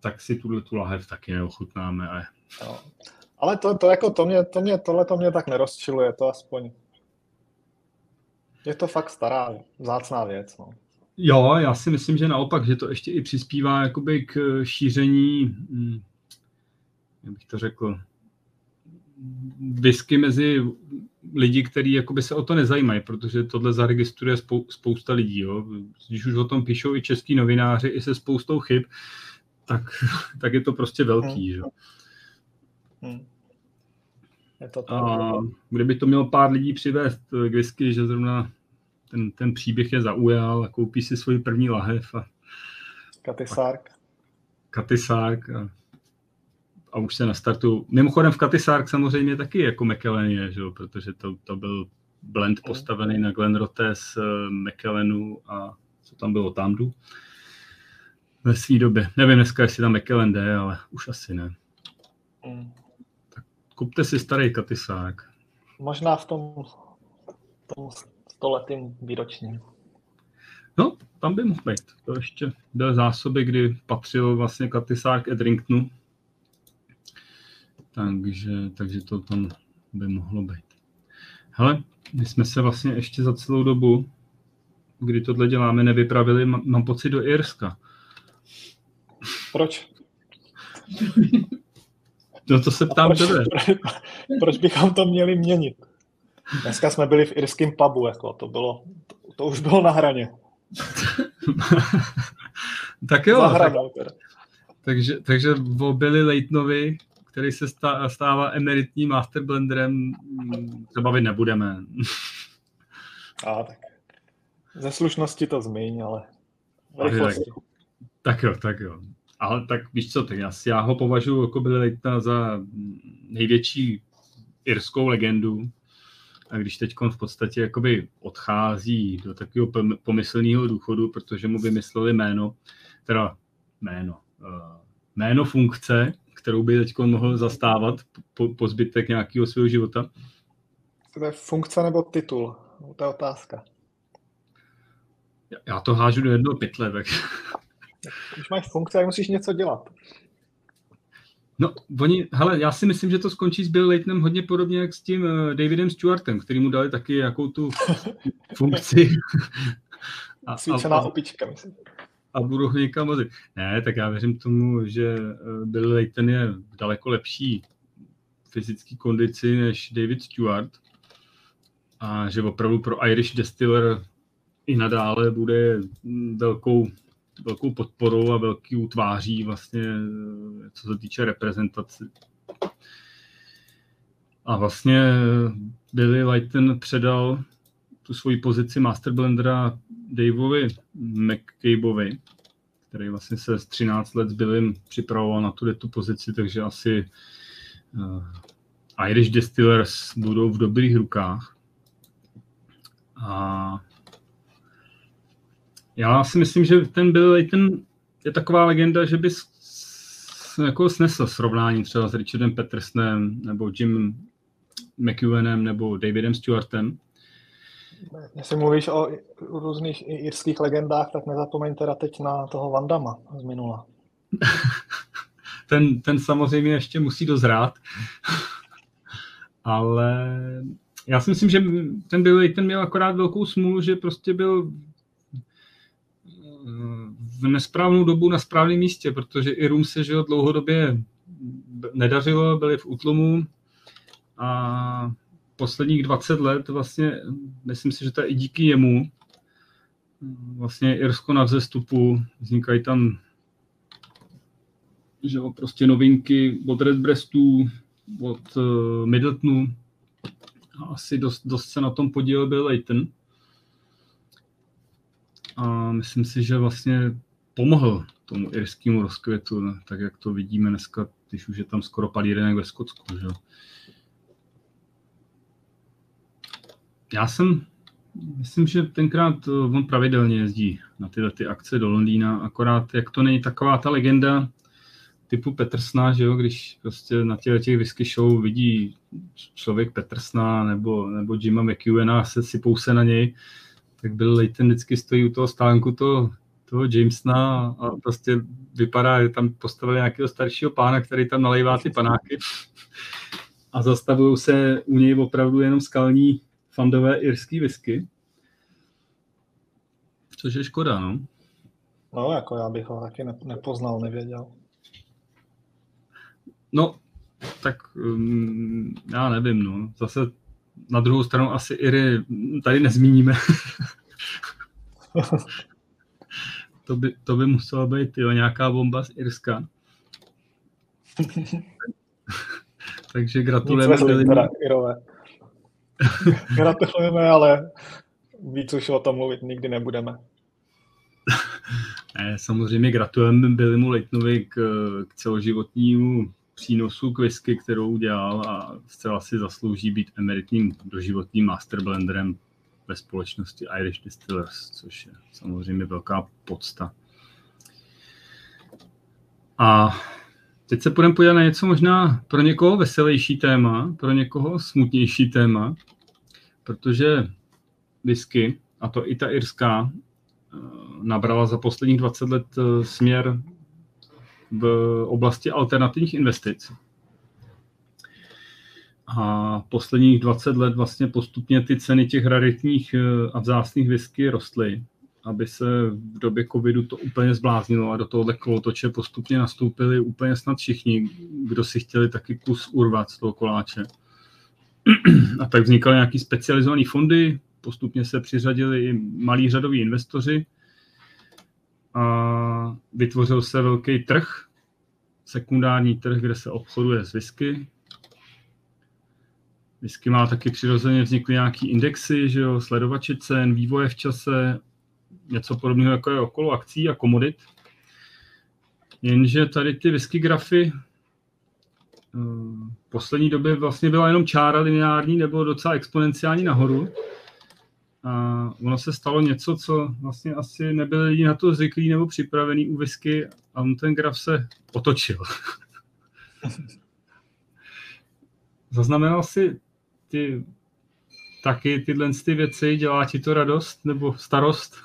tak si tuhle tu lahev taky neochutnáme. Ale... No. Ale to, to, jako to mě, to mě, tohle to mě tak nerozčiluje, to aspoň. Je to fakt stará, vzácná věc. No. Jo, já si myslím, že naopak, že to ještě i přispívá jakoby k šíření, hm, jak bych to řekl, whisky mezi lidi, kteří jakoby se o to nezajímají, protože tohle zaregistruje spou- spousta lidí. Jo. Když už o tom píšou i český novináři, i se spoustou chyb, tak, tak je to prostě velký. Hmm. Jo. Hmm. Je to a kdyby to mělo pár lidí přivést k whisky, že zrovna ten, ten příběh je zaujal a koupí si svůj první lahev. A, Katysárk. Katysárk a, a už se nastartu. Mimochodem v Katysárk samozřejmě taky jako McKellen je, že? protože to, to byl blend hmm. postavený na Glenrote z eh, McKellenu a co tam bylo, Tamdu ve své době. Nevím dneska, jestli tam McKellen jde, ale už asi ne. Mm. Tak kupte si starý Katysák. Možná v tom, tom stoletým výročním. No, tam by mohl být. To ještě byl zásoby, kdy patřil vlastně Katysák Edringtonu. Takže, takže to tam by mohlo být. Hele, my jsme se vlastně ještě za celou dobu, kdy tohle děláme, nevypravili, mám pocit, do Irska. Proč? No to se ptám proč, tebe. Proč bychom to měli měnit? Dneska jsme byli v irském pubu, jako to bylo, to už bylo na hraně. tak jo. Hranou, tak, takže, takže Billy Leitnovi, který se stává emeritním masterblenderem, se bavit nebudeme. A tak. Ze slušnosti to zmiň, ale tak, tak jo, tak jo. Ale tak víš co, tak já, já ho považuji jako Billy Leitna za největší irskou legendu a když teď v podstatě jakoby odchází do takového pomyslného důchodu, protože mu vymysleli jméno, teda jméno, uh, jméno funkce, kterou by teď mohl zastávat po, po zbytek nějakého svého života. To je funkce nebo titul? To je otázka. Já to hážu do jednoho pytle, tak... Když máš funkce, tak musíš něco dělat. No, oni, hele, já si myslím, že to skončí s Bill Laytonem hodně podobně jak s tím uh, Davidem Stewartem, který mu dali taky jakou tu funkci. a, Svícená a, opička, myslím. A budu ho někam vozit. Ne, tak já věřím tomu, že uh, Bill Layton je v daleko lepší fyzické kondici než David Stewart a že opravdu pro Irish Distiller i nadále bude velkou velkou podporou a velký utváří vlastně, co se týče reprezentace. A vlastně Billy Lighten předal tu svoji pozici Masterblendera Daveovi McCabeovi, který vlastně se z 13 let s Billym připravoval na tu, tu pozici, takže asi uh, Irish Distillers budou v dobrých rukách. A já si myslím, že ten Bill Layton je taková legenda, že by jako snesl srovnání třeba s Richardem Petersonem nebo Jim McEwenem nebo Davidem Stewartem. Jestli mluvíš o různých irských legendách, tak nezapomeň teda teď na toho Vandama z minula. ten, ten samozřejmě ještě musí dozrát. Ale já si myslím, že ten Bill ten měl akorát velkou smůlu, že prostě byl v nesprávnou dobu na správném místě, protože i Rum se žil dlouhodobě nedařilo, byli v útlumu a posledních 20 let vlastně, myslím si, že to je i díky jemu, vlastně Irsko na vzestupu, vznikají tam že jo, prostě novinky od Redbreastů, od uh, Middletonu a asi dost, dost se na tom podílel byl Leighton a myslím si, že vlastně pomohl tomu irskému rozkvětu, tak jak to vidíme dneska když už je tam skoro palírenek ve Skotsku. Že? Já jsem, myslím, že tenkrát on pravidelně jezdí na tyhle ty akce do Londýna, akorát jak to není taková ta legenda typu Petersna, že jo, když prostě na těch, těch whisky show vidí člověk Petersna nebo, nebo Jima McEwena a se sypou se na něj, tak byl Leighton vždycky stojí u toho stánku to, toho Jamesona a prostě vypadá, že tam postavili nějakého staršího pána, který tam nalejvá ty panáky a zastavují se u něj opravdu jenom skalní fandové irský whisky. Což je škoda, no. No, jako já bych ho taky nepoznal, nevěděl. No, tak um, já nevím, no. Zase na druhou stranu asi Iry tady nezmíníme. to, by, to by musela být jo, nějaká bomba z Irska. Takže gratulujeme. gratulujeme, ale víc už o tom mluvit nikdy nebudeme. ne, samozřejmě gratulujeme Billymu Leitnovi k, k celoživotnímu přínosu k whisky, kterou udělal a zcela si zaslouží být emeritním doživotním master blenderem ve společnosti Irish Distillers, což je samozřejmě velká podsta. A teď se půjdeme podívat na něco možná pro někoho veselější téma, pro někoho smutnější téma, protože whisky, a to i ta irská, eh, nabrala za posledních 20 let eh, směr v oblasti alternativních investic. A posledních 20 let vlastně postupně ty ceny těch raritních eh, a vzácných whisky rostly, aby se v době covidu to úplně zbláznilo a do tohohle kolotoče postupně nastoupili úplně snad všichni, kdo si chtěli taky kus urvat z toho koláče. A tak vznikaly nějaký specializované fondy, postupně se přiřadili i malí řadoví investoři, a vytvořil se velký trh, sekundární trh, kde se obchoduje s whisky. Whisky má taky přirozeně vznikly nějaký indexy, že jo, sledovači cen, vývoje v čase, něco podobného jako je okolo akcí a komodit. Jenže tady ty whisky grafy eh, v poslední době vlastně byla jenom čára lineární nebo docela exponenciální nahoru. A ono se stalo něco, co vlastně asi nebyli lidi na to zvyklí nebo připravený u whisky a on ten graf se otočil. Zaznamenal si ty taky tyhle ty věci, dělá ti to radost nebo starost?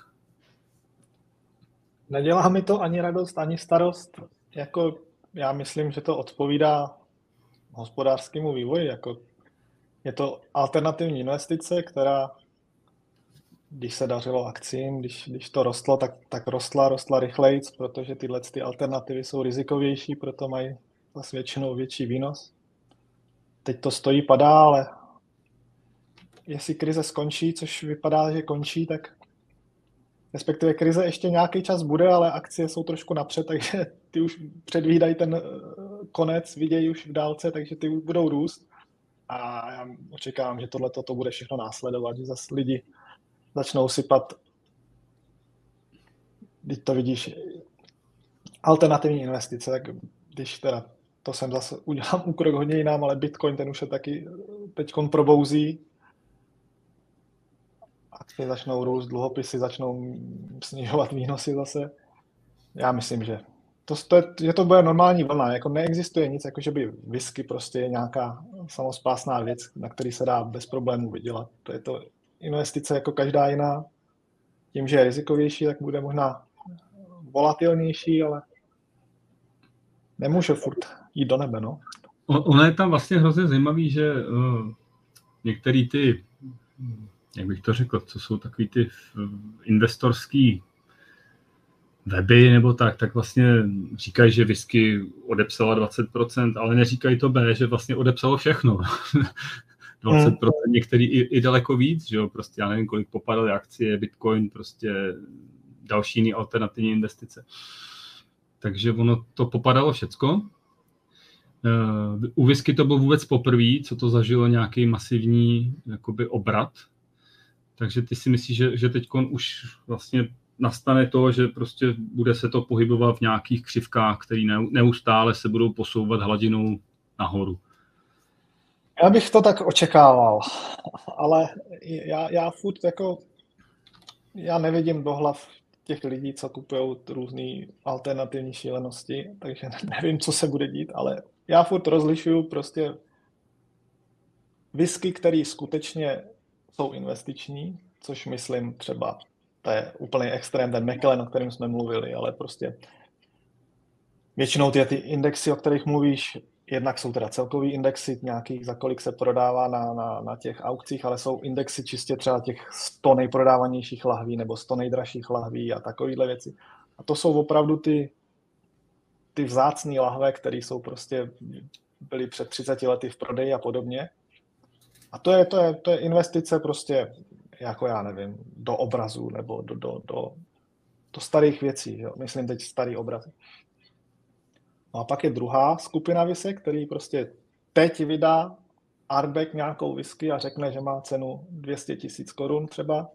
Nedělá mi to ani radost, ani starost. Jako já myslím, že to odpovídá hospodářskému vývoji. Jako je to alternativní investice, která když se dařilo akcím, když, když to rostlo, tak, tak rostla, rostla rychleji, protože tyhle ty alternativy jsou rizikovější, proto mají zase většinou větší výnos. Teď to stojí, padá, ale jestli krize skončí, což vypadá, že končí, tak respektive krize ještě nějaký čas bude, ale akcie jsou trošku napřed, takže ty už předvídají ten eh, konec, vidějí už v dálce, takže ty budou růst. A já očekávám, že tohle to bude všechno následovat, že zase lidi začnou sypat, když to vidíš, alternativní investice, tak když teda to jsem zase udělám úkrok hodně jinám, ale Bitcoin ten už je taky teď probouzí. Akcie začnou růst, dluhopisy začnou snižovat výnosy zase. Já myslím, že to, to, je, že to bude normální vlna. Jako neexistuje nic, jako že by whisky prostě je nějaká samospásná věc, na který se dá bez problémů vydělat. To je to investice jako každá jiná. Tím, že je rizikovější, tak bude možná volatilnější, ale nemůže furt jít do nebe, no. Ono je tam vlastně hrozně zajímavý, že uh, některý ty, jak bych to řekl, co jsou takový ty investorský weby nebo tak, tak vlastně říkají, že whisky odepsala 20%, ale neříkají to B, že vlastně odepsalo všechno. 20%, mm. některý i, i daleko víc, že jo, prostě já nevím, kolik popadaly akcie, Bitcoin, prostě další jiný alternativní investice. Takže ono to popadalo všecko. Uh, u whisky to bylo vůbec poprvé, co to zažilo nějaký masivní jakoby obrat. Takže ty si myslíš, že, že teď už vlastně nastane to, že prostě bude se to pohybovat v nějakých křivkách, které neustále se budou posouvat hladinou nahoru. Já bych to tak očekával, ale já, já furt jako, já nevidím do hlav těch lidí, co kupují různé alternativní šílenosti, takže nevím, co se bude dít, ale já furt rozlišuju prostě whisky, které skutečně jsou investiční, což myslím třeba, to je úplný extrém, ten Macallan, o kterém jsme mluvili, ale prostě většinou ty, ty indexy, o kterých mluvíš, jednak jsou teda celkový indexy nějakých, za kolik se prodává na, na, na těch aukcích, ale jsou indexy čistě třeba těch 100 nejprodávanějších lahví nebo 100 nejdražších lahví a takovéhle věci. A to jsou opravdu ty, ty vzácné lahve, které jsou prostě byly před 30 lety v prodeji a podobně. A to je, to je, to je investice prostě, jako já nevím, do obrazu nebo do, do, do, do starých věcí. Jo? Myslím teď starý obrazy. No a pak je druhá skupina visek, který prostě teď vydá Arbek nějakou whisky a řekne, že má cenu 200 tisíc korun třeba.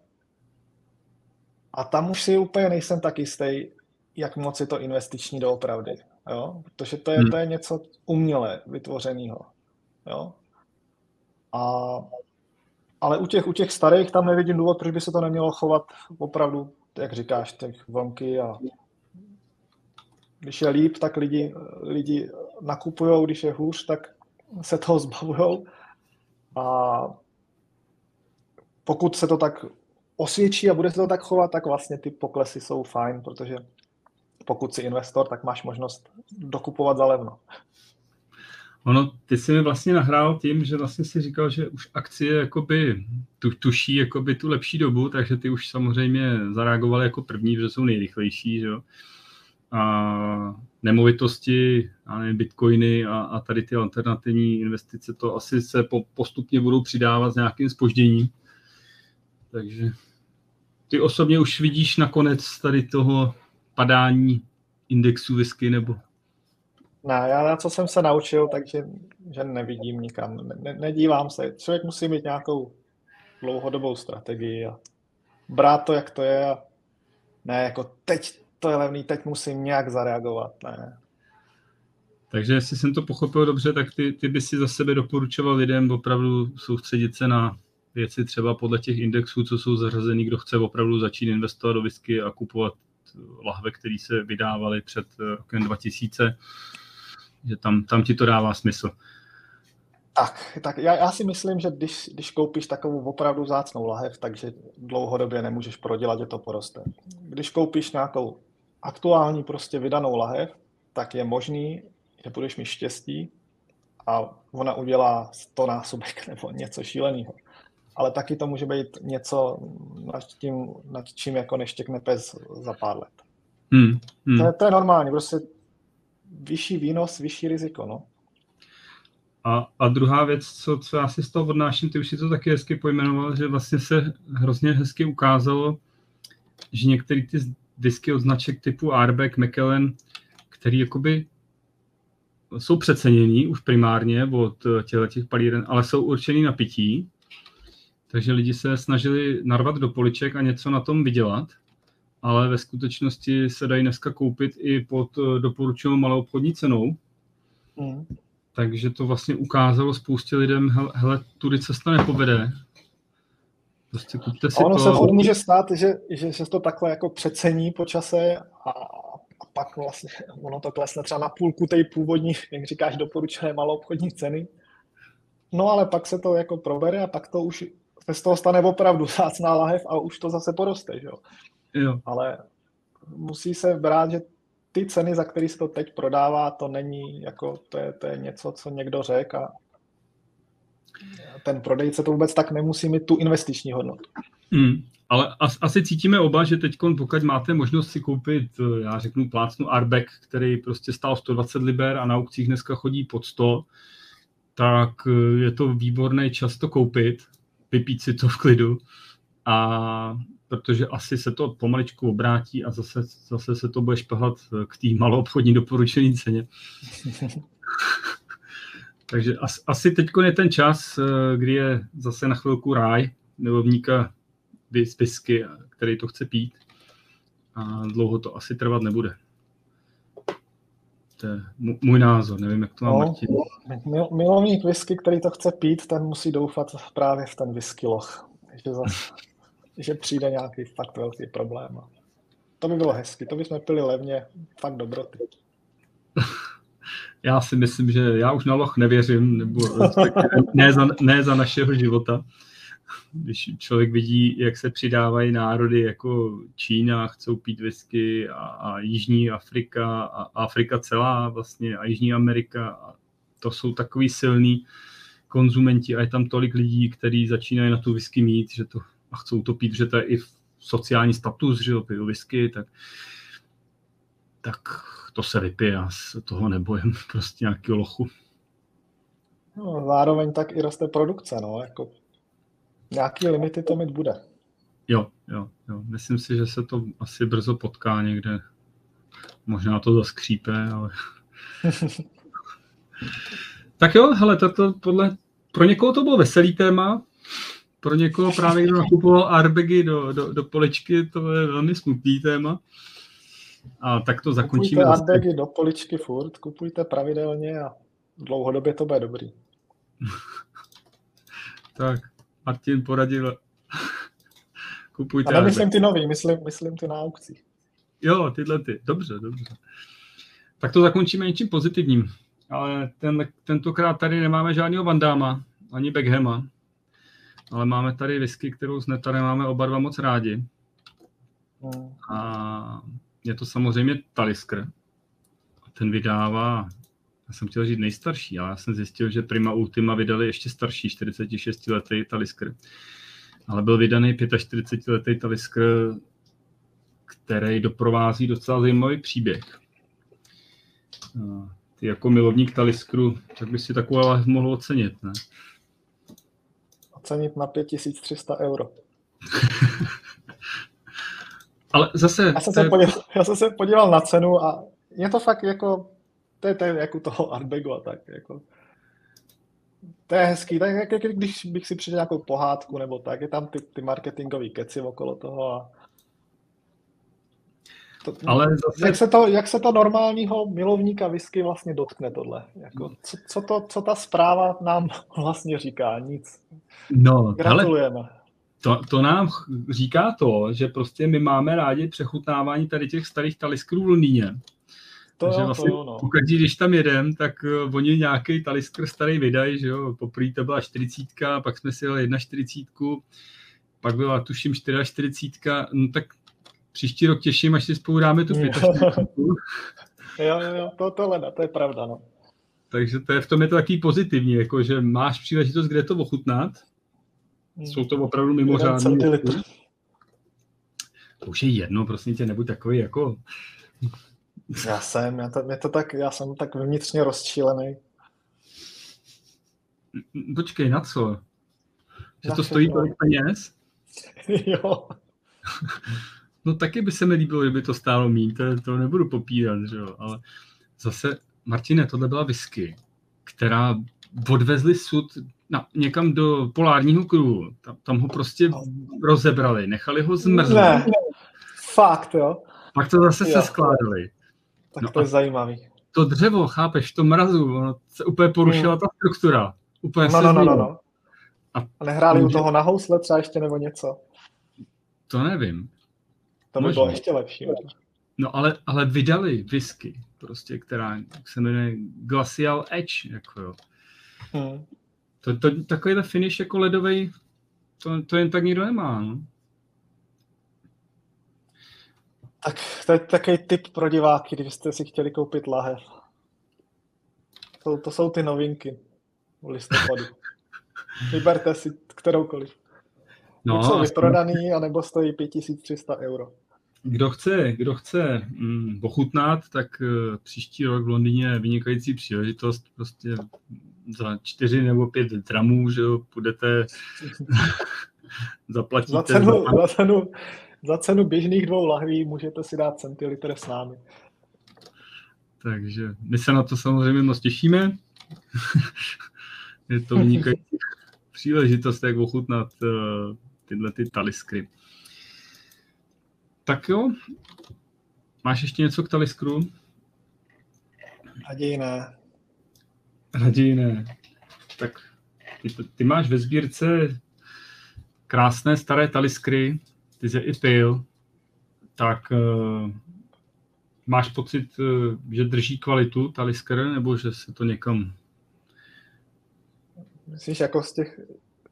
A tam už si úplně nejsem tak jistý, jak moc je to investiční doopravdy. Jo? Protože to je, hmm. to je něco uměle vytvořeného. Jo? A, ale u těch, u těch starých tam nevidím důvod, proč by se to nemělo chovat opravdu, jak říkáš, těch vlnky a když je líp, tak lidi, lidi nakupují, když je hůř, tak se toho zbavují. A pokud se to tak osvědčí a bude se to tak chovat, tak vlastně ty poklesy jsou fajn, protože pokud jsi investor, tak máš možnost dokupovat za levno. Ono, ty jsi mi vlastně nahrál tím, že vlastně si říkal, že už akcie jakoby tu, tuší jakoby tu lepší dobu, takže ty už samozřejmě zareagovaly jako první, protože jsou nejrychlejší, že jo a nemovitosti, a nevím, bitcoiny a, a tady ty alternativní investice, to asi se po, postupně budou přidávat s nějakým spožděním. Takže ty osobně už vidíš nakonec tady toho padání indexu whisky nebo? Ne, já na co jsem se naučil, takže že nevidím nikam, ne, nedívám se. Člověk musí mít nějakou dlouhodobou strategii a brát to, jak to je a ne jako teď to je levný, teď musím nějak zareagovat. Ne. Takže jestli jsem to pochopil dobře, tak ty, ty by si za sebe doporučoval lidem opravdu soustředit se na věci třeba podle těch indexů, co jsou zařazený, kdo chce opravdu začít investovat do whisky a kupovat lahve, které se vydávaly před rokem 2000, že tam, tam ti to dává smysl. Tak, tak já, já si myslím, že když, když koupíš takovou opravdu zácnou lahev, takže dlouhodobě nemůžeš prodělat, že to poroste. Když koupíš nějakou aktuální prostě vydanou lahev, tak je možný, že budeš mít štěstí a ona udělá 100 násobek nebo něco šíleného. Ale taky to může být něco, nad, tím, nad čím jako neštěkne pes za pár let. Hmm, hmm. To, je, to je normální, prostě vyšší výnos, vyšší riziko. No. A, a druhá věc, co, co já si z toho odnáším, ty už si to taky hezky pojmenoval, že vlastně se hrozně hezky ukázalo, že některé ty whisky od značek typu Arbeck, Macallan, který jakoby jsou přeceněný už primárně od těchto těch palíren, ale jsou určený na pití, takže lidi se snažili narvat do poliček a něco na tom vydělat, ale ve skutečnosti se dají dneska koupit i pod doporučenou malou obchodní cenou. Mm. Takže to vlastně ukázalo spoustě lidem, hele, tudy cesta nepovede, Prostě kupte si ono to. se furt může stát, že, že se to takhle jako přecení po čase a, a pak vlastně ono to klesne třeba na půlku té původní, jak říkáš, doporučené malou obchodní ceny. No ale pak se to jako probere a pak to už se z toho stane opravdu zácná lahev a už to zase poroste, že jo. jo. Ale musí se brát, že ty ceny, za které se to teď prodává, to není jako, to je, to je něco, co někdo řekl a ten prodejce to vůbec tak nemusí mít tu investiční hodnotu. Hmm. Ale asi cítíme oba, že teď, pokud máte možnost si koupit, eh, já řeknu plácnu Arbeck, který prostě stál 120 liber a na aukcích dneska chodí pod 100, tak eh, je to výborný čas to koupit, vypít si to v klidu a protože asi se to pomaličku obrátí a zase, zase se to bude šplhat eh, k té maloobchodní doporučení ceně. Takže as, asi teď je ten čas, eh, kdy je zase na chvilku ráj milovníka whisky, který to chce pít. a dlouho to asi trvat nebude. To je můj názor, nevím, jak to má no, Martin. milovník whisky, který to chce pít, ten musí doufat právě v ten whisky loch. Že, zas, že přijde nějaký fakt velký problém. To by bylo hezky, to bychom pili levně, fakt dobroty. Já si myslím, že já už na loch nevěřím, nebo ne za, ne za našeho života. Když člověk vidí, jak se přidávají národy jako Čína, chcou pít whisky a, a Jižní Afrika a Afrika celá vlastně a Jižní Amerika, a to jsou takový silný konzumenti a je tam tolik lidí, kteří začínají na tu whisky mít, že to a chcou to pít, že to je i sociální status, že jo, piju whisky, tak, tak to se vypije, já se toho nebojím, prostě nějaký lochu. No, zároveň tak i roste produkce, no, jako Nějaký limity to mít bude. Jo, jo, jo. Myslím si, že se to asi brzo potká někde. Možná to zaskřípe, ale... tak jo, hele, to podle... Pro někoho to bylo veselý téma, pro někoho právě, kdo nakupoval airbagy do, do, do poličky, to je velmi smutný téma. A tak to zakončíme. Kupujte airbagy do poličky furt, kupujte pravidelně a dlouhodobě to bude dobrý. tak. Martin poradil, kupujte. Ale myslím ty nový, myslím, myslím ty na aukcích. Jo, tyhle ty. Dobře, dobře. Tak to zakončíme něčím pozitivním. Ale ten, tentokrát tady nemáme žádného Vandáma, ani Beckhama, ale máme tady whisky, kterou z Netare máme oba dva moc rádi. Hmm. A je to samozřejmě Talisker. Ten vydává já jsem chtěl říct nejstarší, ale já jsem zjistil, že Prima Ultima vydali ještě starší, 46-letý Talisker. Ale byl vydaný 45-letý Talisker, který doprovází docela zajímavý příběh. Ty jako milovník Taliskru, tak by si takovou ale mohl ocenit, ne? Ocenit na 5300 euro. ale zase... Já jsem, se podíval, já jsem se podíval na cenu a je to fakt jako to je, to je jako toho Arbegu a tak. Jako. To je hezký, tak jak, jak, když bych si přidal nějakou pohádku nebo tak, je tam ty, ty marketingové keci okolo toho a to, Ale zase... jak, se to, jak se to normálního milovníka whisky vlastně dotkne tohle? Jako, co, co, to, co ta zpráva nám vlastně říká? Nic. No, Gratulujeme. Ale to, to nám říká to, že prostě my máme rádi přechutnávání tady těch starých taliskrů v Londýně. To Takže jo, vlastně, to jo, no. pokud, když tam jedem, tak uh, oni nějaký taliskr starý vydají, že jo, poprvé to byla 40, pak jsme si jeli 1,40, pak byla tuším 44, no tak příští rok těším, až si spolu dáme tu 45. jo, jo, jo, to, to leda, to je pravda, no. Takže to je, v tom je to takový pozitivní, jako že máš příležitost, kde to ochutnat. Jsou to opravdu mimořádné. To už je jedno, prosím tě, nebuď takový jako já jsem, já, to, mě to tak, já jsem tak vnitřně rozčílený. Počkej, na co? Že na to stojí tolik peněz? jo. no taky by se mi líbilo, kdyby to stálo mín, to, to nebudu popírat, že jo, ale zase, Martine, tohle byla whisky, která odvezli sud na, někam do polárního kruhu. Tam, tam ho prostě rozebrali, nechali ho zmrznout. Ne, fakt, jo. Pak to zase jo. se skládali. Tak no to je zajímavý. To dřevo, chápeš, to mrazu, ono se úplně porušila hmm. ta struktura. Úplně no, no, no, no, no. A, a nehráli u toho na housle třeba ještě nebo něco? To nevím. To by Možná. bylo ještě lepší. No ale, ale vydali whisky, prostě, která se jmenuje Glacial Edge, jako jo. Hmm. To, to, takovýhle finish jako ledový, to, to jen tak nikdo nemá, no. Tak to je takový tip pro diváky, když jste si chtěli koupit lahev. To, to jsou ty novinky v listopadu. Vyberte si kteroukoliv. No, jsou vyprodaný, anebo stojí 5300 euro. Kdo chce, kdo chce mm, ochutnat, tak uh, příští rok v Londýně je vynikající příležitost. Prostě za 4 nebo 5 dramů, že jo, půjdete, zaplatíte. Za cenu, za cenu za cenu běžných dvou lahví můžete si dát centilitr s námi. Takže my se na to samozřejmě moc těšíme. je to vynikající příležitost, jak ochutnat uh, tyhle ty taliskry. Tak jo. Máš ještě něco k Taliskru? Raději ne. Raději ne. Tak ty, ty máš ve sbírce krásné staré taliskry, ty jsi i pil, tak uh, máš pocit, uh, že drží kvalitu taliskr, nebo že se to někam... Myslíš jako z těch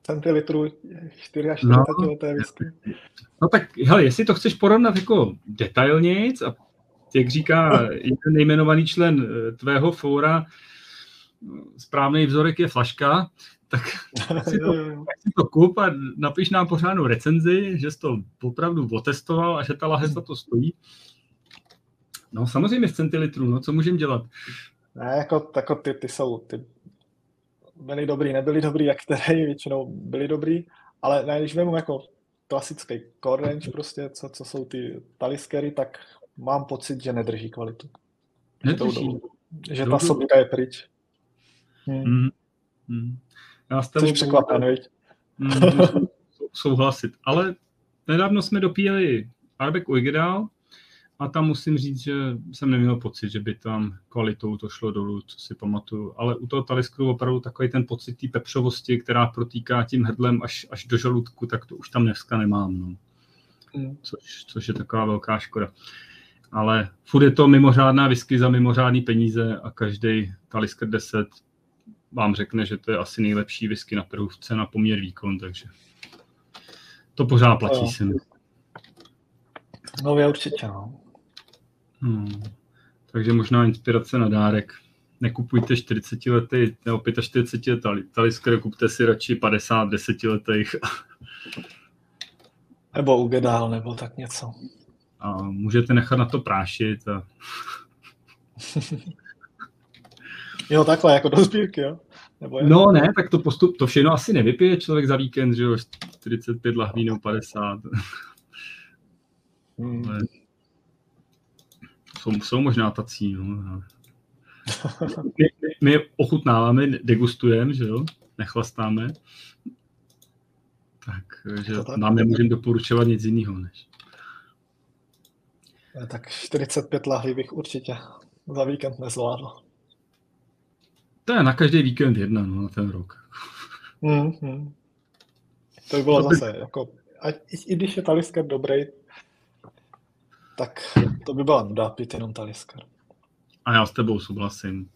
centilitrů 4 až 40 no, leté whisky? No tak, hele, jestli to chceš porovnat jako detailnějc a jak říká jeden nejmenovaný člen eh, tvého fóra, správný vzorek je flaška, tak si to, si to kup a napiš nám pořádnou recenzi, že jsi to opravdu otestoval a že ta lahev za to stojí. No samozřejmě z centilitru, no co můžeme dělat? Ne, jako, jako ty, ty jsou, ty byly dobrý, nebyly dobrý, jak které většinou byly dobrý, ale ne, když vemu jako klasický core range prostě, co, co jsou ty taliskery, tak mám pocit, že nedrží kvalitu. Nedrží. Že, že ta sobika je pryč. Hmm. Hmm. Hmm. Já s tebou Jsi překvapen, hmm, souhlasit. Ale nedávno jsme dopíjeli Arbeck Uigedal a tam musím říct, že jsem neměl pocit, že by tam kvalitou to šlo dolů, co si pamatuju. Ale u toho taliskru opravdu takový ten pocit té pepřovosti, která protýká tím hrdlem až, až do žaludku, tak to už tam dneska nemám. No. Hmm. Což, což je taková velká škoda. Ale furt je to mimořádná whisky za mimořádný peníze a každý talisker 10 vám řekne, že to je asi nejlepší whisky na trhu v cena poměr výkon, takže to pořád platí si. No, já určitě, no. Hmm. Takže možná inspirace na dárek. Nekupujte 40 lety nebo 45 letý talisker, kupte si radši 50 10 letých. Nebo ugedál, nebo tak něco. A můžete nechat na to prášit a Jo, takhle, jako do sbírky, jo? Nebo je... No ne, tak to, postup, to všechno asi nevypije člověk za víkend, že jo, 45 lahví nebo 50. Hmm. Ale jsou, jsou možná tací, no. My, my ochutnáváme, degustujeme, že jo, nechlastáme. Takže tak. nám nemůžeme doporučovat nic jiného, než. Tak 45 lahví bych určitě za víkend nezvládl. To je na každý víkend jedna, no, na ten rok. Mm, hmm To by bylo to zase, by... jako, a i, i když je talisker dobrý, tak to by byla nuda pít jenom talisker. A já s tebou souhlasím.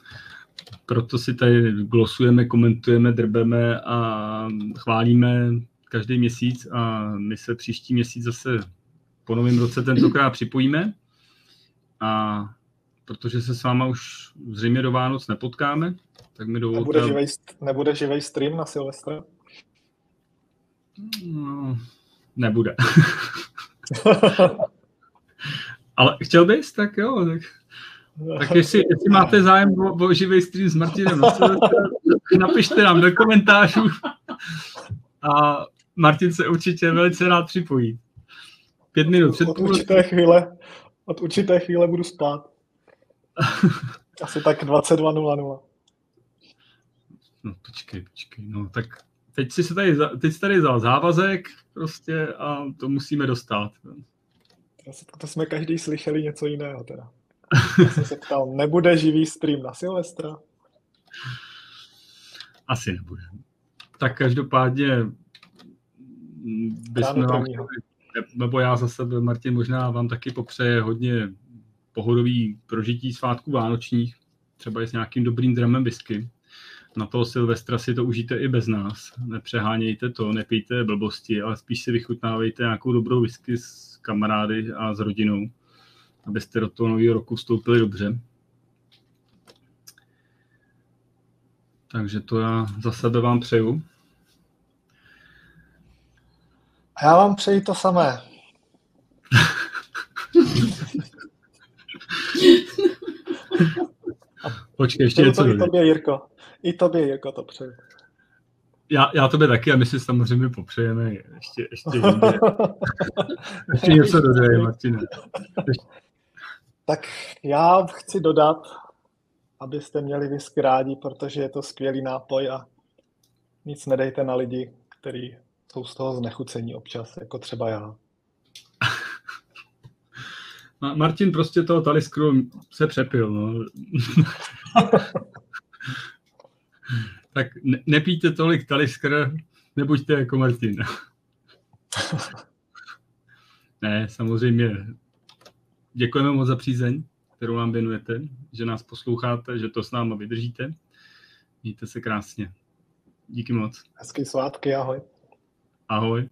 Proto si tady glosujeme, komentujeme, drbeme a chválíme každý měsíc a my se příští měsíc zase po novém roce tentokrát připojíme a protože se s váma už zřejmě do Vánoc nepotkáme, tak mi dovolte... Nebude živej, nebude živej stream na Silvestra? No, nebude. Ale chtěl bys, tak jo. Tak, tak jestli, jestli máte zájem o, o živý stream s Martinem na Silvestra, napište nám do komentářů a Martin se určitě velice rád připojí. Pět minut před od určité chvíle, od určité chvíle budu spát. Asi tak 22.00. No počkej, počkej, no tak teď si se tady, teď si tady vzal závazek prostě a to musíme dostat. To jsme každý slyšeli něco jiného teda. Já jsem se ptal, nebude živý stream na Silvestra? Asi nebude. Tak každopádně bychom vám, nebo já za sebe, Martin, možná vám taky popřeje hodně pohodový prožití svátků vánočních, třeba i s nějakým dobrým dramem whisky. Na toho Silvestra si to užijte i bez nás. Nepřehánějte to, nepijte blbosti, ale spíš si vychutnávejte nějakou dobrou whisky s kamarády a s rodinou, abyste do toho nového roku vstoupili dobře. Takže to já za sebe vám přeju. A já vám přeji to samé. Počkej, ještě něco. To, I tobě, Jirko. I tobě, Jirko, to přeju. Já, já tobě taky a my si samozřejmě popřejeme ještě, ještě jinde. ještě něco dodej, Martine. Tak já chci dodat, abyste měli whisky rádi, protože je to skvělý nápoj a nic nedejte na lidi, kteří jsou z toho znechucení občas, jako třeba já. Martin prostě toho taliskru se přepil. No. tak ne, nepijte tolik taliskr, nebuďte jako Martin. ne, samozřejmě děkujeme moc za přízeň, kterou nám věnujete, že nás posloucháte, že to s náma vydržíte. Mějte se krásně. Díky moc. Hezký svátky, ahoj. Ahoj.